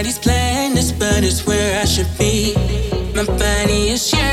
body's playing this, but it's where I should be. My body is yours.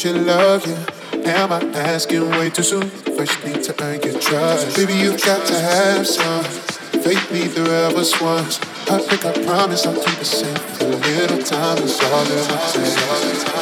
Should love you. Am I asking way too soon? First need to earn your trust. Baby, you've got to have some faith. Neither of us wants. I think I promise I'll keep it safe. A little time is all that take.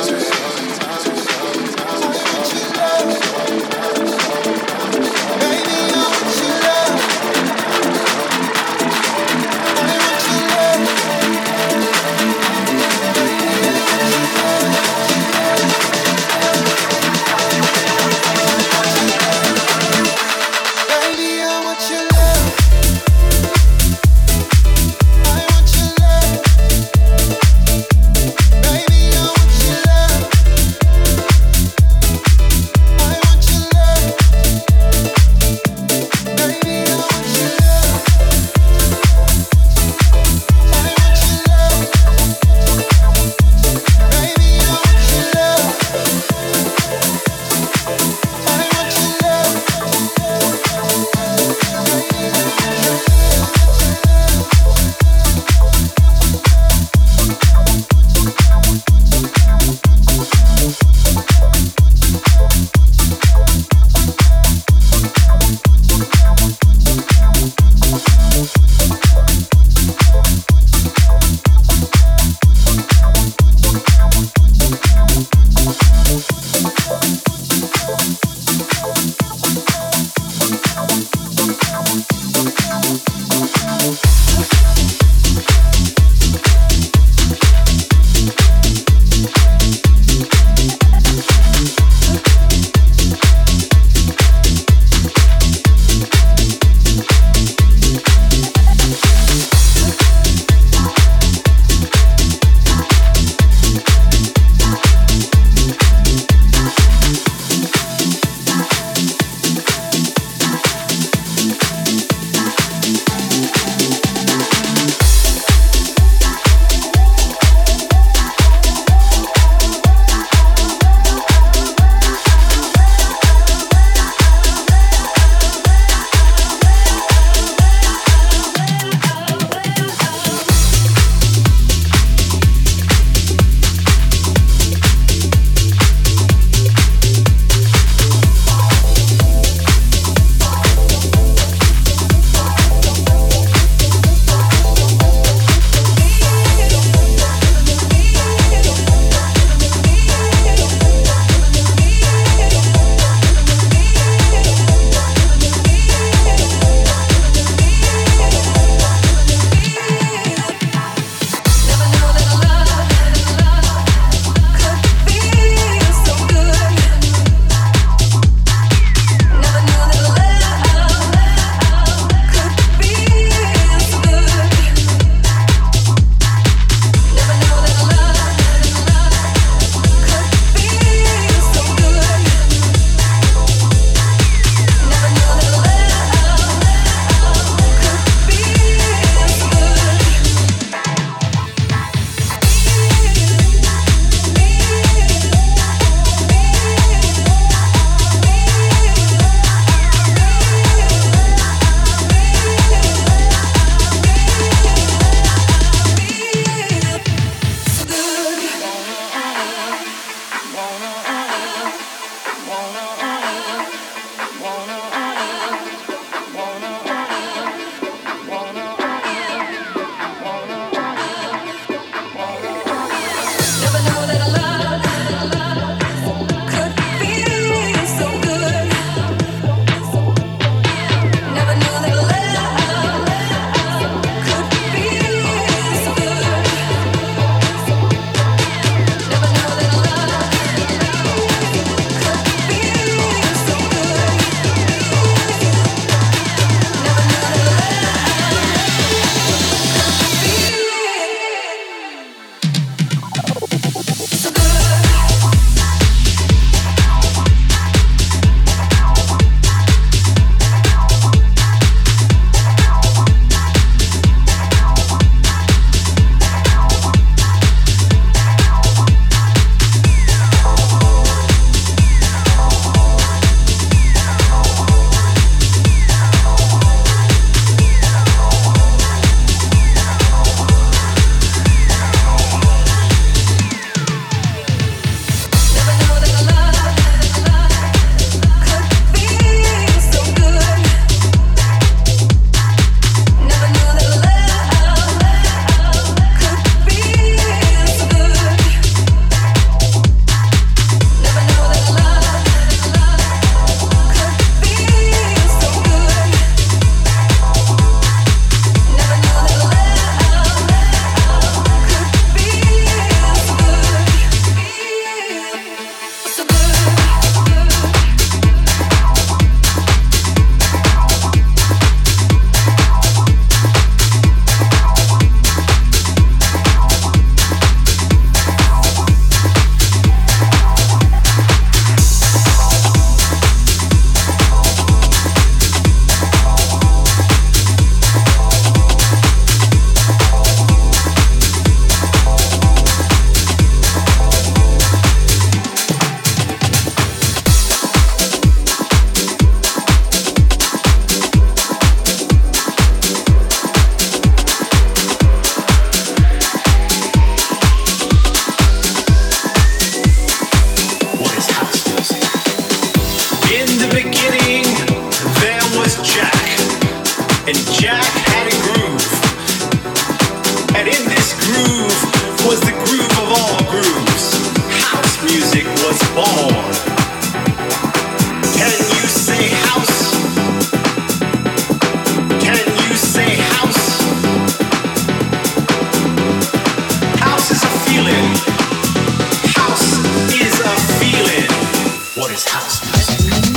house music.